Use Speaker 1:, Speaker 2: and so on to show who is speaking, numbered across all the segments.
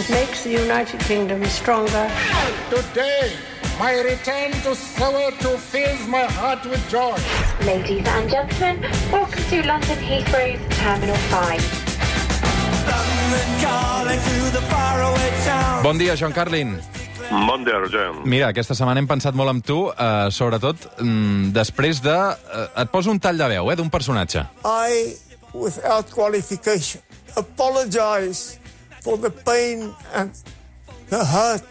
Speaker 1: It makes the United Kingdom stronger.
Speaker 2: Today, my return to Soweto fills my heart with joy.
Speaker 3: Ladies and gentlemen, welcome to London Heathrow's Terminal 5.
Speaker 4: Bon dia, Joan Carlin.
Speaker 5: Bon dia, Roger.
Speaker 4: Mira, aquesta setmana hem pensat molt amb tu, eh, sobretot mm, després de... Eh, et poso un tall de veu, eh, d'un personatge.
Speaker 6: I, without qualification, apologize for the pain and the hurt.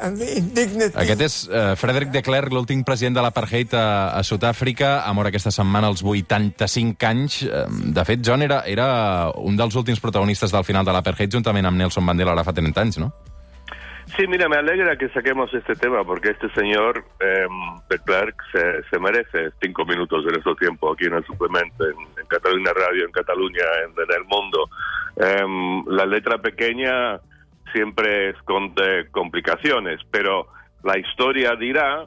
Speaker 4: Aquest és eh, Frederic de Klerk, l'últim president de l'apartheid a, a Sud-àfrica, ha mort aquesta setmana als 85 anys. De fet, John era, era un dels últims protagonistes del final de l'apartheid, juntament amb Nelson Mandela, ara fa 30 anys, no?
Speaker 5: Sí, mira, me alegra que saquemos este tema porque este señor eh, Clark se, se, merece cinco minutos de nuestro tiempo aquí en el suplemento, en, en Cataluña Radio, en Cataluña, en, en el mundo. Eh, la letra pequeña siempre esconde complicaciones, pero la historia dirá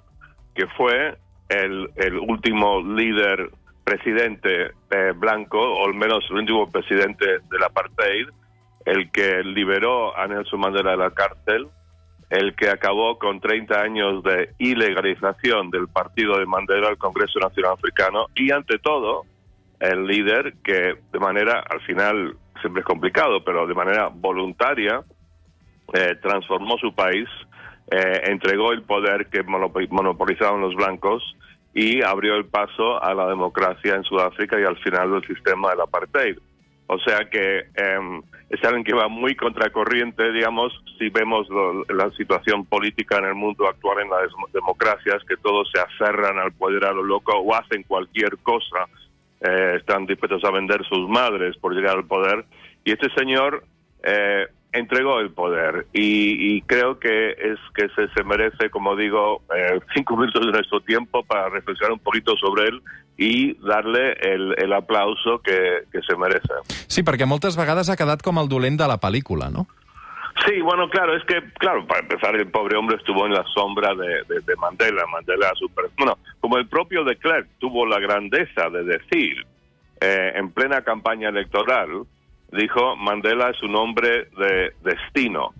Speaker 5: que fue el, el último líder presidente eh, blanco, o al menos el último presidente del apartheid, el que liberó a Nelson Mandela de la cárcel, el que acabó con 30 años de ilegalización del partido de Mandela al Congreso Nacional Africano y ante todo el líder que de manera, al final siempre es complicado, pero de manera voluntaria eh, transformó su país, eh, entregó el poder que monopolizaban los blancos y abrió el paso a la democracia en Sudáfrica y al final del sistema del apartheid. O sea que eh, es alguien que va muy contracorriente, digamos, si vemos lo, la situación política en el mundo actual en las democracias, que todos se aferran al poder a lo loco o hacen cualquier cosa, eh, están dispuestos a vender sus madres por llegar al poder. Y este señor eh, entregó el poder y, y, creo que es que se, se merece, como digo, eh, cinco minutos de nuestro tiempo para reflexionar un poquito sobre él i darle el, el aplauso que, que se merece.
Speaker 4: Sí, perquè moltes vegades ha quedat com el dolent de la pel·lícula, no?
Speaker 5: Sí, bueno, claro, es que, claro, para empezar, el pobre hombre estuvo en la sombra de, de, de Mandela. Mandela, super, bueno, como el propio de Klerk tuvo la grandeza de decir eh, en plena campaña electoral, dijo, Mandela es un hombre de destino.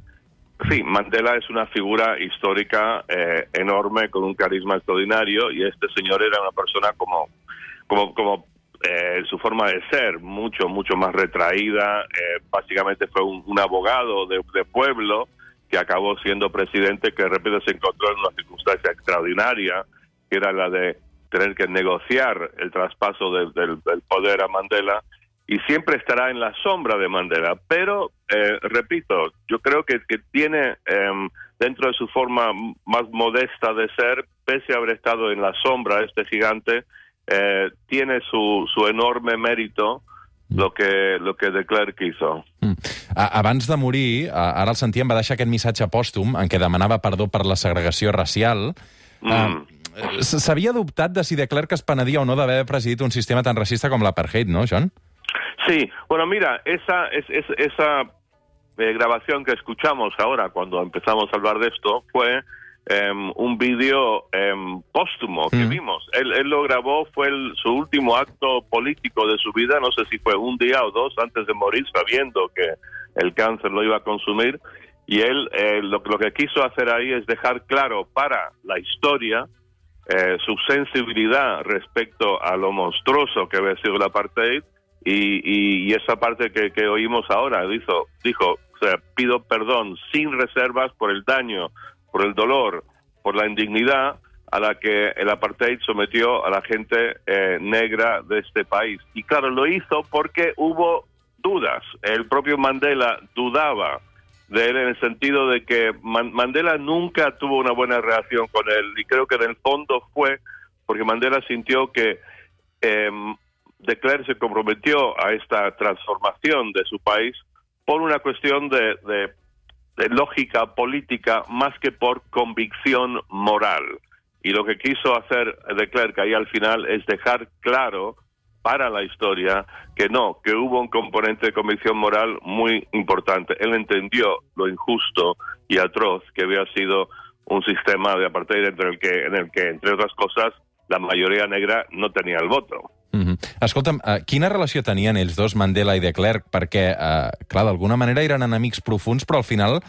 Speaker 5: Sí, Mandela es una figura histórica eh, enorme, con un carisma extraordinario, y este señor era una persona como, como, como eh, su forma de ser, mucho, mucho más retraída. Eh, básicamente fue un, un abogado de, pueblo que acabó siendo presidente, que de repente se encontró en una circunstancia extraordinaria, que era la de tener que negociar el traspaso de, del, del poder a Mandela y siempre estará en la sombra de Mandela. Pero, eh, repito, yo creo que, que tiene eh, dentro de su forma más modesta de ser, pese a haber estado en la sombra este gigante, eh, tiene su, su enorme mérito lo que, lo que de Klerk hizo.
Speaker 4: Mm. Abans de morir, ara el sentíem, va deixar aquest missatge pòstum en què demanava perdó per la segregació racial. Mm. Uh, S'havia dubtat de si de Klerk es penedia o no d'haver presidit un sistema tan racista com l'apartheid, no, John?
Speaker 5: Sí, bueno, mira, esa, es, es, esa eh, grabación que escuchamos ahora cuando empezamos a hablar de esto fue eh, un vídeo eh, póstumo que mm. vimos. Él, él, lo grabó, fue el, su último acto político de su vida, no sé si fue un día o dos antes de morir, sabiendo que el cáncer lo iba a consumir. Y él eh, lo, lo, que quiso hacer ahí es dejar claro para la historia eh, su sensibilidad respecto a lo monstruoso que había sido el apartheid y, y, y, esa parte que, oímos ahora dijo, dijo, o sea, pido perdón sin reservas por el daño, por el dolor, por la indignidad a la que el apartheid sometió a la gente eh, negra de este país. Y claro, lo hizo porque hubo dudas. El propio Mandela dudaba de él en el sentido de que Man Mandela nunca tuvo una buena relación con él y creo que en el fondo fue porque Mandela sintió que eh, de Klerk se comprometió a esta transformación de su país por una cuestión de, de, lógica política más que por convicción moral. Y lo que quiso hacer de Klerk ahí al final es dejar claro para la historia que no, que hubo un componente de convicción moral muy importante. Él entendió lo injusto y atroz que había sido un sistema de apartheid entre que, en el que, entre otras cosas, la mayoría negra no tenía el voto.
Speaker 4: Mm -hmm. Escolta'm, uh, quina relació tenien ells dos, Mandela i de Klerk? Perquè, uh, clar, d'alguna manera eren enemics profuns, però al final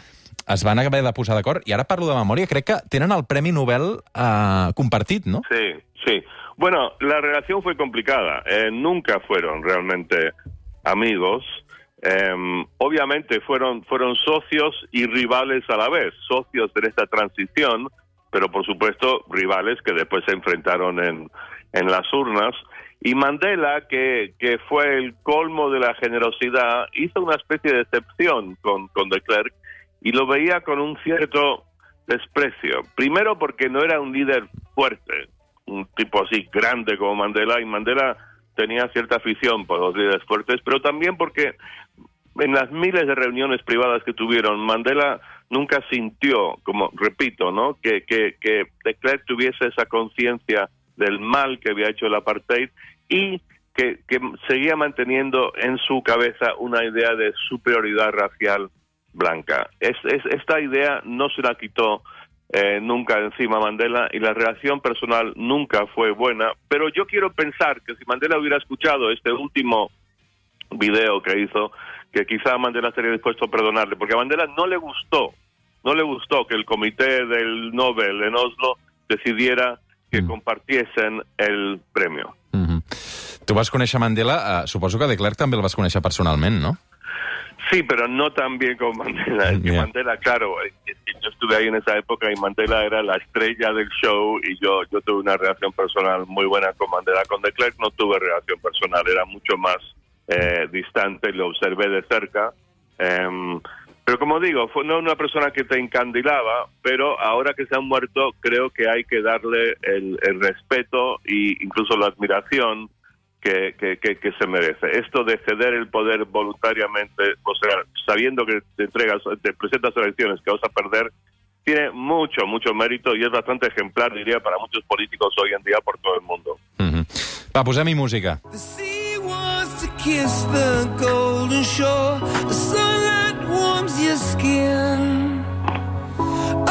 Speaker 4: es van haver de posar d'acord. I ara parlo de memòria, crec que tenen el Premi Nobel uh, compartit, no?
Speaker 5: Sí, sí. Bueno, la relación fue complicada. Nunca fueron realmente amigos. Eh, obviamente fueron, fueron socios y rivales a la vez, socios en esta transición, pero por supuesto rivales que después se enfrentaron en, en las urnas. Y Mandela, que, que fue el colmo de la generosidad, hizo una especie de excepción con, con de Klerk y lo veía con un cierto desprecio. Primero porque no era un líder fuerte, un tipo así grande como Mandela, y Mandela tenía cierta afición por los líderes fuertes, pero también porque en las miles de reuniones privadas que tuvieron, Mandela nunca sintió, como repito, ¿no? que, que, que de Klerk tuviese esa conciencia del mal que había hecho el apartheid y que, que seguía manteniendo en su cabeza una idea de superioridad racial blanca. Es, es, esta idea no se la quitó eh, nunca encima Mandela y la relación personal nunca fue buena, pero yo quiero pensar que si Mandela hubiera escuchado este último video que hizo, que quizá Mandela estaría dispuesto a perdonarle, porque a Mandela no le gustó, no le gustó que el comité del Nobel en Oslo decidiera que mm. compartiesen el premio.
Speaker 4: Mm. Tu vas conèixer Mandela, uh, suposo que de Klerk també el vas conèixer personalment, no?
Speaker 5: Sí, pero no tan bien como Mandela.
Speaker 4: Yeah.
Speaker 5: Mandela, claro, eh, eh, yo estuve ahí en esa época y Mandela era la estrella del show y yo, yo tuve una relación personal muy buena con Mandela. Con de Klerk no tuve relación personal, era mucho más eh, distante, lo observé de cerca. Em, pero como digo, fue no una persona que te encandilaba, pero ahora que se han muerto, creo que hay que darle el, el respeto e incluso la admiración que, que, que, que se merece. Esto de ceder el poder voluntariamente, o sea, sabiendo que te entregas, te presentas elecciones que vas a perder, tiene mucho, mucho mérito y es bastante ejemplar, diría, para muchos políticos hoy en día por todo el mundo.
Speaker 4: Mm -hmm. Va, posem-hi música.
Speaker 7: The sea wants to kiss the golden shore. The sunlight warms your skin.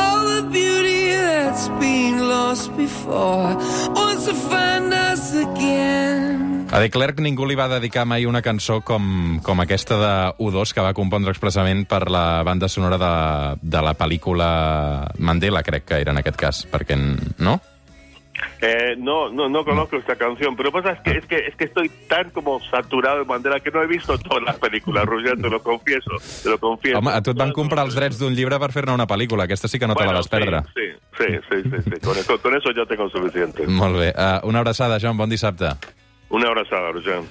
Speaker 7: All the beauty that's been lost before wants to find us again.
Speaker 4: A De Klerk ningú li va dedicar mai una cançó com, com aquesta de U2 que va compondre expressament per la banda sonora de, de la pel·lícula Mandela, crec que era en aquest cas, perquè, no?
Speaker 5: Eh, no, no, no conozco esta canción, pero pasa es que, es que es que estoy tan como saturado de Mandela que no he visto todas las películas, Roger, te lo confieso, te lo confieso.
Speaker 4: Home, a tu et van comprar els drets d'un llibre per fer-ne una pel·lícula. Aquesta sí que no te la
Speaker 5: Bueno,
Speaker 4: vas perdre.
Speaker 5: Sí, sí, sí, sí, sí, sí. Con, eso, con eso ya tengo suficiente.
Speaker 4: Molt bé. Uh, una abraçada, Joan, bon dissabte.
Speaker 5: Una abrazada, Roger.